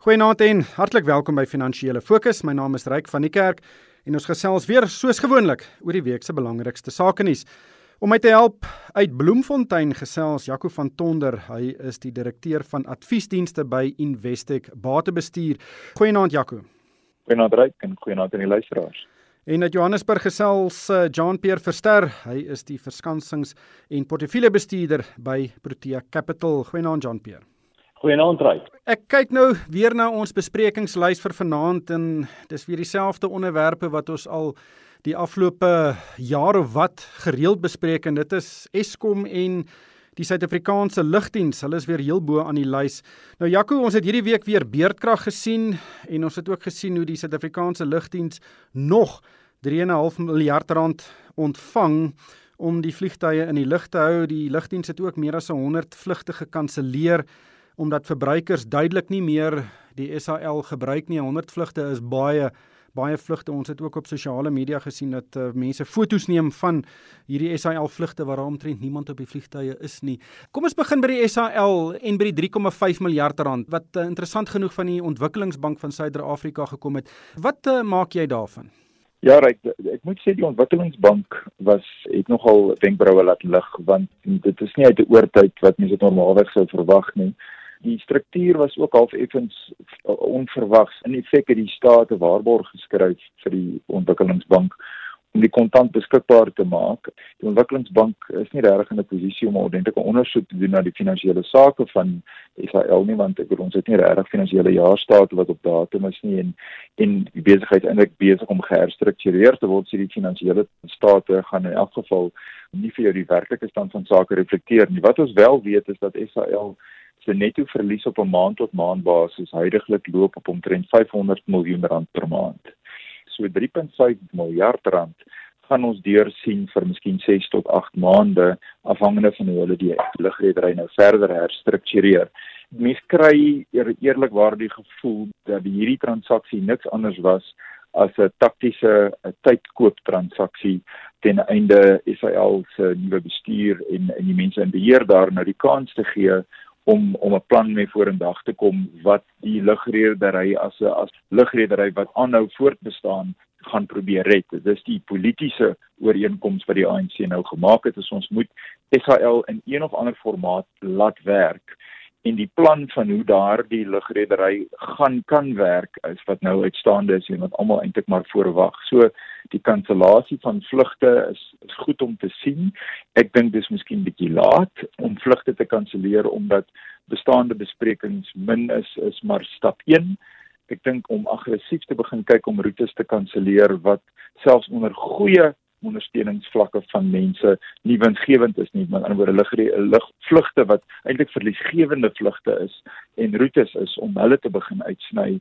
Goeienaand en hartlik welkom by Finansiële Fokus. My naam is Ryk van die Kerk en ons gesels weer soos gewoonlik oor die week se belangrikste sake nuus. Om my te help uit Bloemfontein gesels Jaco van Tonder. Hy is die direkteur van adviesdienste by Investec Batebestuur. Goeienaand Jaco. Goeienaand Ryk en goeienaand aan die luisteraars. En uit Johannesburg gesels uh, Jean-Pierre Verster. Hy is die verskansings- en portefeuljebestuurder by Protea Capital. Goeienaand Jean-Pierre. Goeienaand Ryk. Ek kyk nou weer na ons besprekingslys vir vanaand en dis weer dieselfde onderwerpe wat ons al die afgelope jaar of wat gereeld bespreek en dit is Eskom en die Suid-Afrikaanse lugdiens. Hulle is weer heel bo aan die lys. Nou Jaco, ons het hierdie week weer beerdkrag gesien en ons het ook gesien hoe die Suid-Afrikaanse lugdiens nog 3.5 miljard rand ontvang om die vliegtye in die lug te hou. Die lugdiens het ook meer as 100 vlugte gekanselleer omdat verbruikers duidelik nie meer die SAL gebruik nie. 100 vlugte is baie baie vlugte. Ons het ook op sosiale media gesien dat uh, mense foto's neem van hierdie SAL vlugte waar omtrent niemand op die vliegtye is nie. Kom ons begin by die SAL en by die 3,5 miljard rand wat uh, interessant genoeg van die Ontwikkelingsbank van Suider-Afrika gekom het. Wat uh, maak jy daarvan? Ja, ek ek moet sê die Ontwikkelingsbank was het nogal wenkbroue laat lig want dit is nie uit 'n oortyd wat mense normaalweg sou verwag nie die struktuur was ook half effens uh, onverwags. In effek het die staat 'n waarborg geskryf vir die ontwikkelingsbank om die kontant beskikbaar te maak. Die ontwikkelingsbank is nie regtig in 'n posisie om 'n ordentlike ondersoek te doen na die finansiële sake van Israel nie want ek ons het nie regtig finansiële jaarstate wat op datum is nie en en die besigheid eintlik besig om geherstruktureer te word. So die finansiële state gaan in elk geval nie vir jou die werklike stand van sake reflekteer nie. Wat ons wel weet is dat Israel se netto verlies op 'n maand tot maand basis heidaglik loop op omtrent 500 miljoen rand per maand. So 3.5 miljard rand gaan ons deur sien vir miskien 6 tot 8 maande afhangende van hoe hulle die lugredery nou verder herstruktureer. Mens kry eer, eerlikwaar die gevoel dat hierdie transaksie niks anders was as 'n taktiese tydkoop transaksie ten einde Israel se nuwe bestuur en en die mense in beheer daar nou die kans te gee om om 'n plan mee vorendag te kom wat die lugredery as 'n as lugredery wat aanhou voortbestaan gaan probeer red. Dit is die politieke ooreenkoms wat die ANC nou gemaak het. Ons moet SAL in een of ander formaat laat werk en die plan van hoe daardie lugredery gaan kan werk is wat nou uitstaande is en wat almal eintlik maar voorwag. So die kansellasie van vlugte is is goed om te sien. Ek dink dis miskien bietjie laat om vlugte te kanselleer omdat bestaande besprekings min is is maar stap 1. Ek dink om aggressief te begin kyk om roetes te kanselleer wat selfs onder goeie ondersteuningsvlakke van mense nie winsgewend is nie, die ander woorde lig vlugte wat eintlik verliesgewende vlugte is en roetes is om hulle te begin uitsny.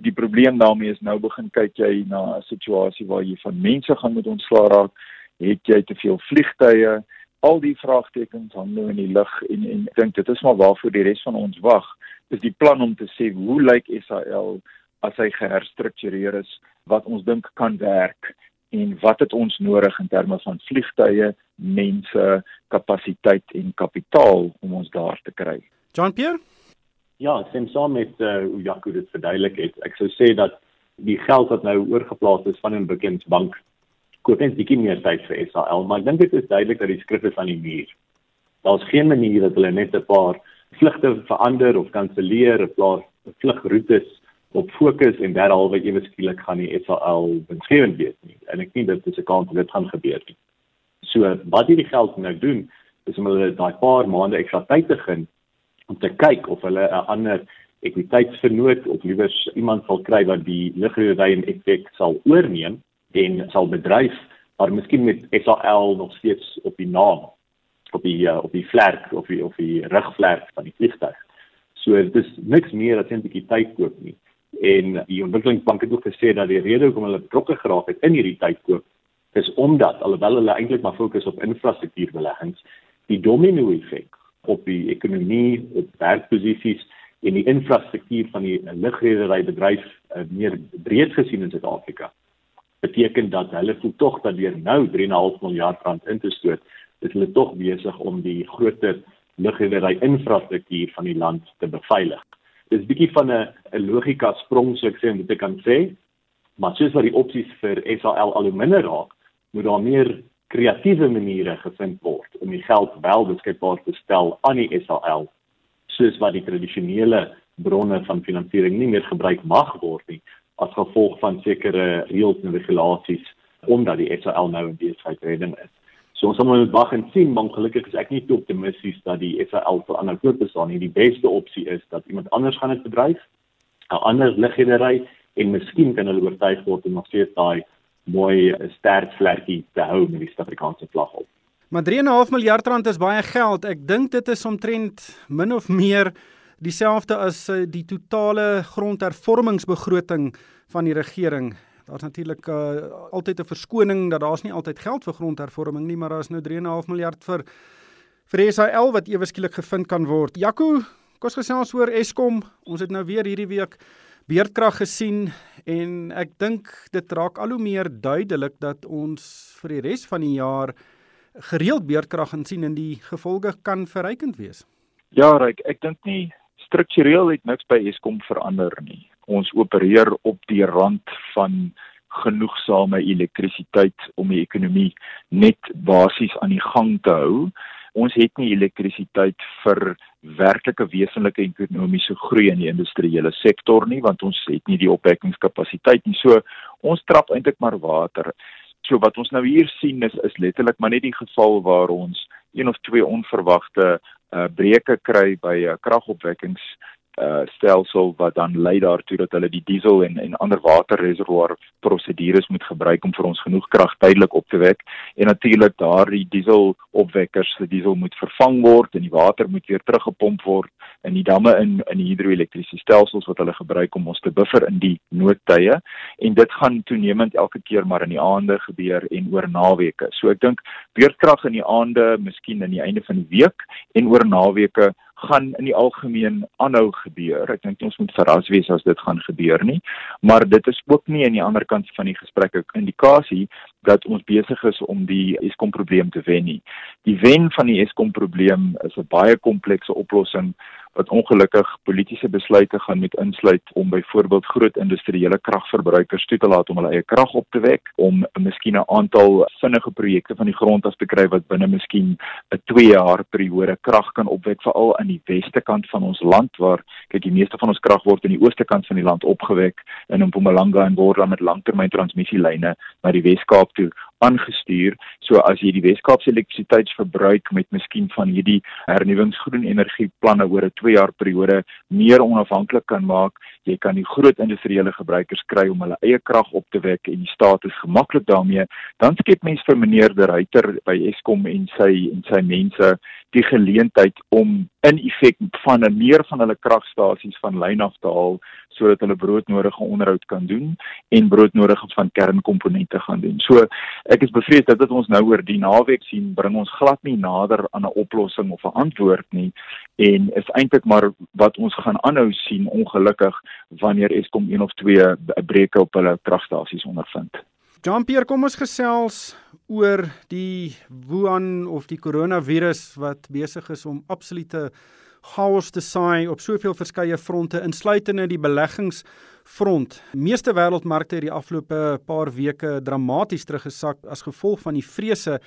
Die probleem daarmee is nou begin kyk jy na 'n situasie waar jy van mense gaan moet ontslaa raak, het jy te veel vliegtye, al die vraagtekens hang nou in die lug en en ek dink dit is maar waarvoor die res van ons wag, is die plan om te sê hoe lyk SAL as hy geherstruktureer is wat ons dink kan werk en wat het ons nodig in terme van vliegtye, mense, kapasiteit en kapitaal om ons daar te kry. John Pierre? Ja, sien saam met uh, hoe Jaco dit verduidelik het. Ek sou sê dat die geld wat nou oorgeplaas is van 'n bekende bank koop net bietjie meer tyd vir SAL, maar ek dink dit is duidelik dat die skrif is aan die muur. Daar's geen manier dat hulle net 'n paar vlugte verander of kanselleer of plaas vlugroetes op fokus en derhalwe ewe skielik gaan die SAL winsgewend wees nie. En ek dink dit is 'n kans dat dit gaan gebeur nie. So wat hierdie geld nou doen is om hulle daai paar maande ekstra tyd te gun om te kyk of hulle 'n ander ekwiteitsvernoot of liewers iemand sal kry wat die ligredery en effek sal oorneem en sal bedryf maar miskien met SAL nog steeds op die naam op die uh, op die vlerk of die of die rugvlerk van die vliegtuig. So dit is niks meer as 'n bietjie tyd koop nie en die ontwikkelingsbank het ook gesê dat die rede hoekom hulle betrokke geraak het in hierdie tydkoop is omdat alhoewel hulle eintlik maar fokus op infrastruktuurbeleggings die domino effek op die ekonomie op werkposisies en die infrastruktuur van die lugredery bedryf uh, meer breed gesien in Suid-Afrika beteken dat hulle voel tog dat deur nou 3.5 miljard rand in te stoot is hulle tog besig om die groter lugredery infrastruktuur van die land te beveilig dis bietjie van 'n 'n logika sprong so ek sê om dit te kan sê. Maar soos wat die opsies vir SAL al hoe minder raak, moet daar meer kreatiewe maniere gevind word om die geld wel beskikbaar te stel aan die SAL soos wat die tradisionele bronne van finansiering nie meer gebruik mag word nie as gevolg van sekere reëls en regulasies omdat die SAL nou in besigheid redding is. So ons moet wag en sien, maar gelukkig is ek nie te optimisties dat die SAL vir ander voortbestaan nie. Die beste opsie is dat iemand anders gaan dit bedryf, 'n ander liggedery en miskien kan hulle oortuig word om nog steeds daai mooi sterk vlekkie te hou met die Suid-Afrikaanse vlag op. Maar 3.5 miljard rand is baie geld. Ek dink dit is omtrent min of meer dieselfde as eh, die totale grondhervormingsbegroting van die regering. Daar's natuurlik uh, altyd 'n verskoning dat daar's nie altyd geld vir grondhervorming nie, maar daar's nou 3.5 miljard vir vir SAL wat ewe skielik gevind kan word. Jaco, kom ons gesels oor Eskom. Ons het nou weer hierdie week beerdkrag gesien en ek dink dit raak al hoe meer duidelik dat ons vir die res van die jaar gereeld beerdkrag insien en die gevolge kan verrykend wees. Ja, Ryk, ek dink nie struktureel het niks by Eskom verander nie. Ons opereer op die rand van genoegsame elektrisiteit om die ekonomie net basies aan die gang te hou. Ons het nie elektrisiteit vir werklike wesenlike ekonomiese groei in die industriële sektor nie want ons het nie die opwekkingskapasiteit nie. So ons trap eintlik maar water. So wat ons nou hier sien is is letterlik maar net die geval waar ons een of twee onverwagte uh, breuke kry by 'n uh, kragopwekkings uh, stelsel wat dan lei daartoe dat hulle die diesel en en ander waterreservoir prosedures moet gebruik om vir ons genoeg krag tydelik op te wek en natuurlik daardie dieselopwekkers se diesel moet vervang word en die water moet weer teruggepomp word in die damme in in die hidroelektrisiesstelsels wat hulle gebruik om ons te buffer in die noodtye en dit gaan toenemend elke keer maar in die aande gebeur en oor naweke. So ek dink beurtkrag in die aande, miskien aan die einde van die week en oor naweke gaan in die algemeen aanhou gebeur. Ek dink ons moet verras wees as dit gaan gebeur nie, maar dit is ook nie aan die ander kant van die gesprek 'n indikasie dat ons besig is om die Eskom probleem te wen nie. Die wen van die Eskom probleem is 'n baie komplekse oplossing wat ongelukkig politieke besluite gaan moet insluit om byvoorbeeld groot industriële kragverbruikers toe te laat om hulle eie krag op te wek om miskien 'n aantal vinnige projekte van die grond af te kry wat binne miskien 'n 2 jaar periode krag kan opwek veral aan die weste kant van ons land waar kyk die meeste van ons krag word in die ooste kant van die land opgewek in Mpumalanga en Borla met langtermyntransmissielyne na die Weskaap toe aangestuur. So as jy die Weskaapse elektrisiteitsverbruik met miskien van hierdie hernuwingsgroen energieplanne oor 'n 2 jaar periode meer onafhanklik kan maak, jy kan die groot industriële gebruikers kry om hulle eie krag op te wek en die staat is gemaklik daarmee, dan skep mens vir meneer De Ruyter by Eskom en sy en sy mense die geleentheid om in effek van 'n meer van hulle kragstasies van lyn af te haal sodat hulle broodnodige onderhoud kan doen en broodnodige van kernkomponente gaan doen. So ek is bevrees dat dit ons nou oor die naweek sien bring ons glad nie nader aan 'n oplossing of 'n antwoord nie en is eintlik maar wat ons gaan aanhou sien ongelukkig wanneer Eskom een of twee breuke op hulle kragstasies ondervind. Jean-Pierre, kom ons gesels oor die Wuhan of die koronavirus wat besig is om absolute chaos te saai op soveel verskeie fronte insluitende die beleggingsfront. Meeste wêreldmarkte het die afgelope paar weke dramaties teruggesak as gevolg van die vrese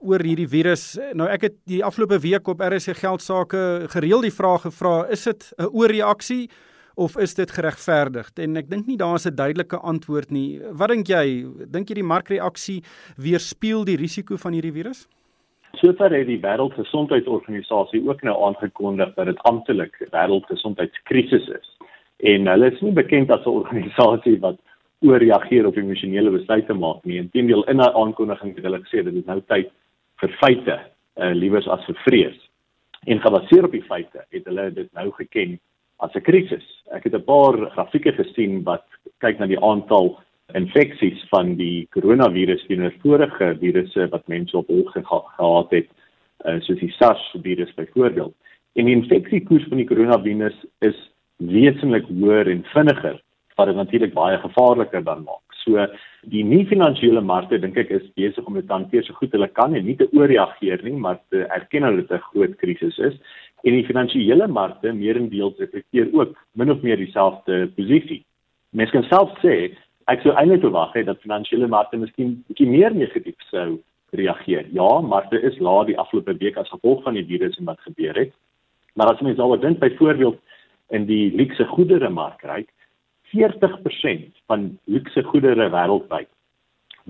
oor hierdie virus. Nou ek het die afgelope week op RSC geldsaake gereeld die vraag gevra, is dit 'n oorreaksie? of is dit geregverdig? En ek dink nie daar is 'n duidelike antwoord nie. Wat dink jy? Dink jy die markreaksie weerspieël die risiko van hierdie virus? Sover het die Wêreldgesondheidsorganisasie ook nou aangekondig dat dit amptelik wêreldgesondheidskrisis is. En hulle is nie bekend as 'n organisasie wat ooreageer op emosionele besluite maak nie. Inteendeel in haar aankondiging het hulle gesê dit is nou tyd vir feite, uh, liewers as vir vrees. En gebaseer op die feite het hulle dit nou geken as 'n krisis. Ek het 'n paar grafieke gesien wat kyk na die aantal infeksies van die koronavirus teenoor vorige virusse wat mense op hul gehad het, uh, soos die SARS virus byvoorbeeld. En die infeksiekoers van die koronavirus is wesentlik hoër en vinniger, wat dit natuurlik baie gevaarliker dan maak. So die nie finansiële markte dink ek is besig om dit hanteer so goed hulle kan en nie te ooreageer nie, maar te erken dat dit 'n groot krisis is En die finansiële markte meerendeels reflekteer ook min of meer dieselfde posisie. Mens kan self sê ek sou eintlik verwag het dat finansiële markte miskien bietjie meer negatief sou reageer. Ja, markte is laag die afgelope week as gevolg van die virus en wat gebeur het. Maar as mens daaroor dink byvoorbeeld in die luukse goedere mark kyk, 40% van luukse goedere wêreldwyd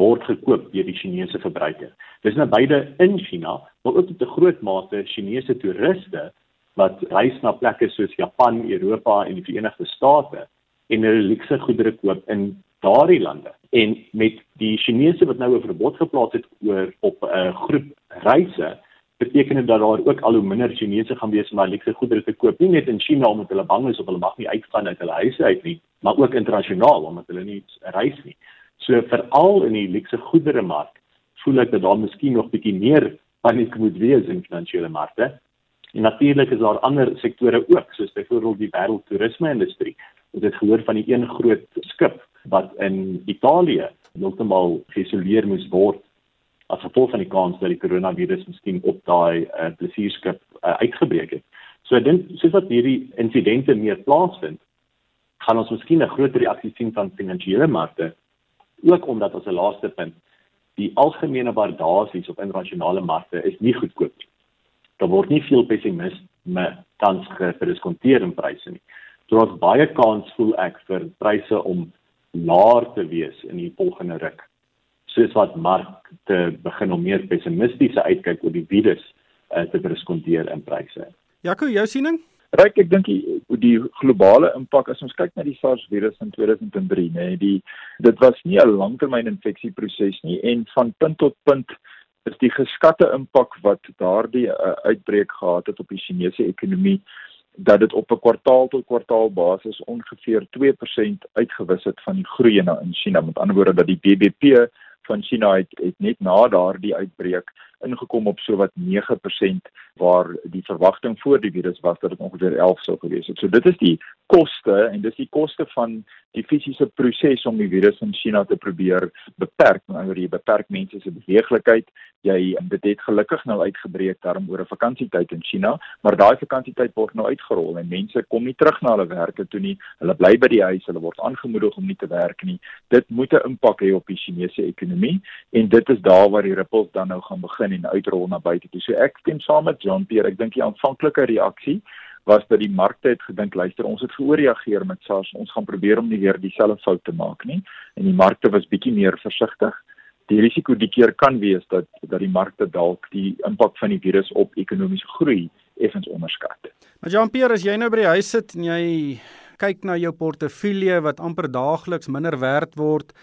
word gekoop deur die Chinese verbruiker. Dis nou beide in China, maar ook tot 'n groot mate Chinese toeriste wat reis na plekke soos Japan, Europa en die Verenigde State en hulle luukse goedere koop in daardie lande. En met die Chinese wat nou 'n verbod geplaas het oor op 'n uh, groep reise, beteken dit dat daar ook al hoe minder Chinese gaan wees om elektriese goedere te koop, nie net in China omdat hulle bang is of hulle mag nie uitgaan uit hulle huise uit nie, maar ook internasionaal omdat hulle nie reis nie. So veral in die elektriese goedere mark voel ek dat daar miskien nog bietjie meer paniek moet wees in finansiële markte. En natuurlik is daar ander sektore ook, soos byvoorbeeld die wêreldtoerisme industrie. Ons het gehoor van die een groot skip wat in Italië heeltemal geïsoleer moes word as gevolg van die kans dat die koronavirus miskien op daai uh, plesierskip uh, uitgebreek het. So ek dink soos wat hierdie insidente meer plaasvind, gaan ons miskien 'n groter reaksie sien van finansiële markte, ook omdat as 'n laaste punt die algemene waardasies op internasionale markte is nie goedkoop nie. Daar word nie veel pessimisme tans gediskonteer in pryse nie. So daar's baie kans voel ek vir pryse om laer te wees in die volgende ruk soos wat markte begin om meer pessimisties uitkyk oor die virus uh, te respondeer in pryse. Jaco, jou siening? Ryk, ek dink die, die globale impak as ons kyk na die SARS virus in 2003, nê, nee, die dit was nie 'n langtermyn infeksieproses nie en van punt tot punt is die geskatte impak wat daardie uh, uitbreek gehad het op die Chinese ekonomie dat dit op 'n kwartaal tot kwartaal basis ongeveer 2% uitgewis het van die groei in China. Met ander woorde dat die BBP van China het, het net na daardie uitbreek ingekom op sowat 9% waar die verwagting voor die virus was dat dit ongeveer 11 sou gewees het. So dit is die koste en dis die koste van die fisiese proses om die virus in China te probeer beperk. Nou jy beperk mense se beweeglikheid. Jy dit het gelukkig nou uitgebreek daarom oor 'n vakansietyd in China, maar daai vakansietyd word nou uitgerol en mense kom nie terug na hulle werke toe nie. Hulle bly by die huis, hulle word aangemoedig om nie te werk nie. Dit moet 'n impak hê op die Chinese ekonomie en dit is daar waar die rippels dan nou gaan begin en uitrol na buite toe. So ek stem saam met John Pierre. Ek dink die aanvanklike reaksie was dat die markte het gedink luister ons het geoorreageer met SARS ons gaan probeer om nie weer dieselfde fout te maak nie en die markte was bietjie meer versigtig die risiko die keer kan wees dat dat die markte dalk die impak van die virus op ekonomiese groei effens onderskat. Maar Jean-Pierre as jy nou by die huis sit en jy kyk na jou portefeulje wat amper daagliks minder werd word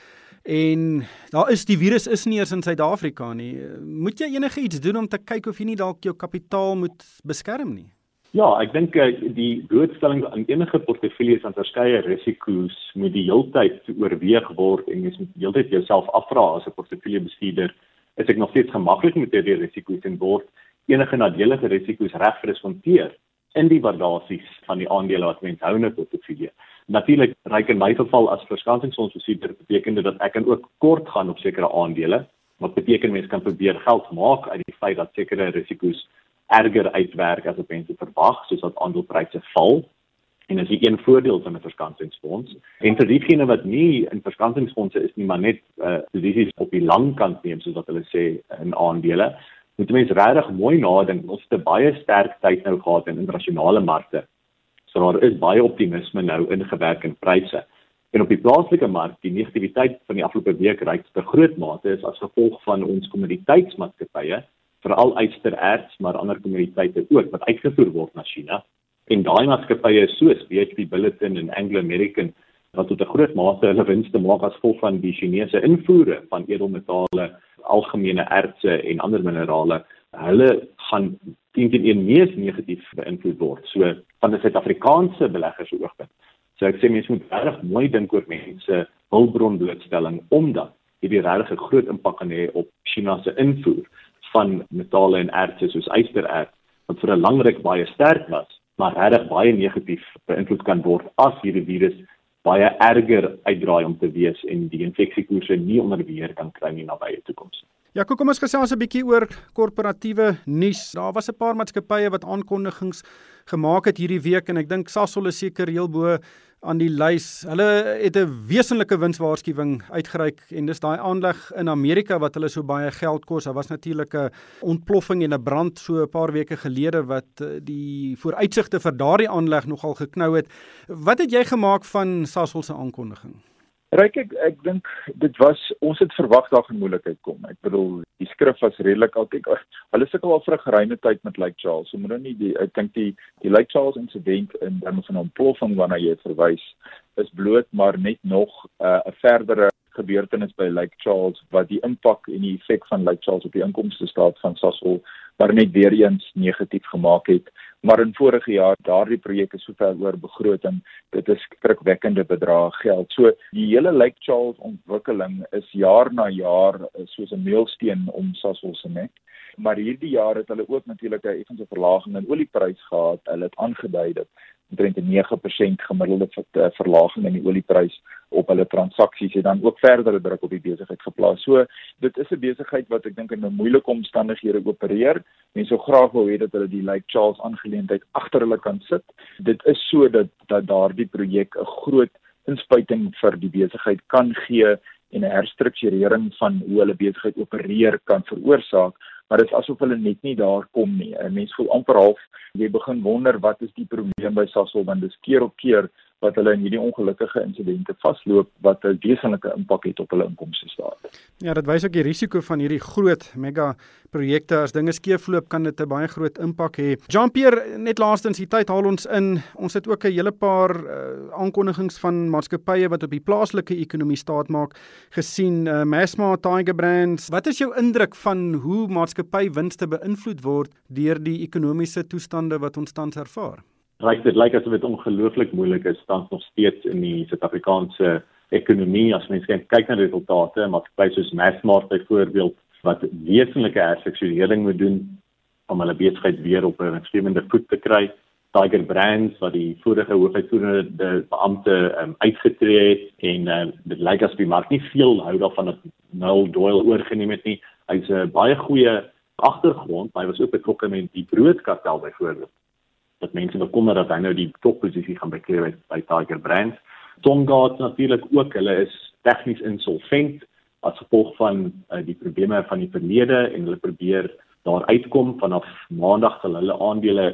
en daar is die virus is nie eers in Suid-Afrika nie. Moet jy enige iets doen om te kyk of jy nie dalk jou kapitaal moet beskerm nie? Ja, ek dink eh, die blootstelling aan enige portefeuilles aan verskeie risiko's moet die heeltyd oorweeg word en jy moet heeltyd jouself afvra as 'n portefeuljebestuurder, is ek nog steeds gemaklik met hierdie risiko's en word enige nadelige risiko's reg gerespondeer in die waardasies van die aandele wat mens hou in 'n portefeulje. Natuurlik, reik in my geval as verskansingsfondsbestuurder beteken dit dat ek kan ook kort gaan op sekere aandele, wat beteken mens kan probeer geld maak uit die feit dat sekere risiko's erger uitwerk as wat mense verwag soos dat aandelepryse val. En as jy een voordeel van 'n verskansingsfonds en vir diegene wat nie in verskansingsfondse is nie maar net uh, posisies op die lang kant neem soos wat hulle sê in aandele moet mense regtig mooi nadink ons het 'n baie sterk tyd nou gehad in internasionale markte so daar is baie optimisme nou ingewerk in pryse en op die plaaslike mark die negativiteit van die afgelope week reik 'n groot mate is as gevolg van ons kommoditeitsmaatskappye veral uitstererts maar ander kommoditeite ook wat uitgevoer word na China. En daai maatskappye soos BHP Billiton en Anglo American wat tot 'n groot mate hulle winste maak as gevolg van die Chinese invoere van edelmetale, algemene ertse en ander minerale, hulle gaan teen teen mees negatief beïnvloed word. So van 'n Suid-Afrikaanse belegger se oogpunt. So ek sê mense moet reg mooi dink oor mense hulpbron blootstelling omdat hierdie regtig 'n groot impak kan hê op China se invoer van metale en ertse soos ystererts wat vir 'n lang ruk baie sterk was, maar regtig baie negatief beïnvloed kan word as hierdie virus baie erger uitdraai om te wees en die infeksiekoerse nie onder beheer kan kry in die nabye toekoms. Ja, kom ons gesels 'n bietjie oor korporatiewe nuus. Daar was 'n paar maatskappye wat aankondigings gemaak het hierdie week en ek dink Sasol is seker heel bo aan die lys. Hulle het 'n wesenlike winswaarskuwing uitgereik en dis daai aanleg in Amerika wat hulle so baie geld kos. Daar was natuurlik 'n ontploffing en 'n brand so 'n paar weke gelede wat eh, die vooruitsigte vir daardie aanleg nogal geknou het. Wat het jy gemaak van Sasol se aankondiging? Ryk ek ek dink dit was ons het verwag daar gaan moeilikheid kom. Ek bedoel die skrif was redelik al kyk hulle sukkel al vir 'n geruime tyd met Lake Charles. So moet nou nie die ek dink die die Lake Charles insident in terme van ontploffing waarna jy verwys is bloot maar net nog uh, 'n uh, verdere gebeurtenis by Lake Charles wat die impak en die effek van Lake Charles op die inkomste staat van Sasol maar net weer eens negatief gemaak het. Maar in vorige jaar daardie projek is sover oor begroting, dit is skrikwekkende bedrae geld. So die hele Lake Charles ontwikkeling is jaar na jaar soos 'n meilsteen om Sasol se nek. Maar hierdie jaar het hulle ook natuurlik 'n effense verlaging in oliepryse gehad. Hulle het aangedui dat omtrent 'n 9% gemiddelde eh, verlaging in die olieprys op hulle transaksies het dan ook verdere druk op die besigheid geplaas. So dit is 'n besigheid wat ek dink in moeilike omstandighede opereer. Mense sou graag wou hê dat hulle die Lake Charles aangeleentheid agter hulle kan sit. Dit is so dat dat daardie projek 'n groot inspuiting vir die besigheid kan gee en 'n herstrukturering van hoe hulle besigheid opereer kan veroorsaak maar dit is asof hulle net nie daar kom nie. 'n Mens voel amper half jy begin wonder wat is die probleem by Sasol want dis keer op keer wat hulle in hierdie ongelukkige insidente vasloop wat 'n wesenlike impak het op hulle inkomste staat. Ja, dit wys ook die risiko van hierdie groot mega projekte as dinge skeefloop kan dit 'n baie groot impak hê. Jean-Pierre, net laastens, die tyd haal ons in. Ons het ook 'n hele paar uh, aankondigings van maatskappye wat op die plaaslike ekonomie staat maak gesien. Uh, Massmart, Tiger Brands. Wat is jou indruk van hoe maatskappy winste beïnvloed word deur die ekonomiese toestande wat ons tans ervaar? Ryk dit lyk asof dit ongelooflik moeilik is tans nog steeds in die Suid-Afrikaanse ekonomie as mens kyk na resultate, maar spesifiek soos Massmart byvoorbeeld wat wesenlike herstrukturering moet doen om hulle besigheid weer op 'n stemende voet te kry. Tiger Brands wat die vorige hoofuitvoerende beampte um, uitgetree het en uh, dit lyk asof die mark nie veel hou daarvan dat Noel Doyle oorgeneem het nie. Hy's 'n baie goeie agtergrond, hy was ook betrokke met die broodkartel byvoorbeeld dat mense bekommer dat hy nou die topposisie gaan bekleed by, by Tiger Brands. Tongaat natuurlik ook, hulle is tegnies insolvent as gevolg van uh, die probleme van die verlede en hulle probeer daar uitkom vanaf maandag sal hulle aandele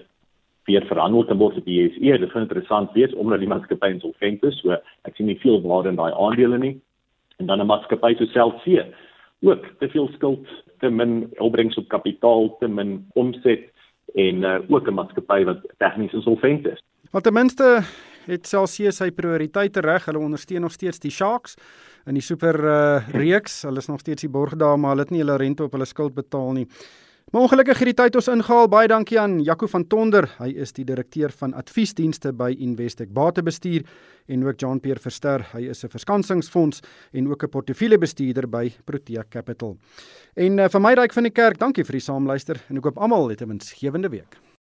weer verhandel te word die JSE. Dit is interessant wees omdat die maatskappy insolvent is, so ek sien nie veel waarde in daai aandele nie. En dan 'n maatskappy so Celsius ook te veel skuld, te min opbrengs op kapitaal, te min omset en uh, ook 'n maatskappy wat tegnies insolvent is. Want ten minste het Celsius sy prioriteite reg. Hulle ondersteun nog steeds die Sharks in die super uh, reeks. Hulle is nog steeds die borg daar, maar hulle het nie hulle rente op hulle skuld betaal nie. Maar ongelukkig het die tyd ons ingehaal. Baie dankie aan Jaco van Tonder. Hy is die direkteur van adviesdienste by Investec Batebestuur en ook Jean-Pierre Verster. Hy is 'n verskansingsfonds en ook 'n portefeuljebestuurder by Protea Capital. En uh, vir my ryk van die kerk, dankie vir die saamluister en ek hoop almal het 'n winsgewende week.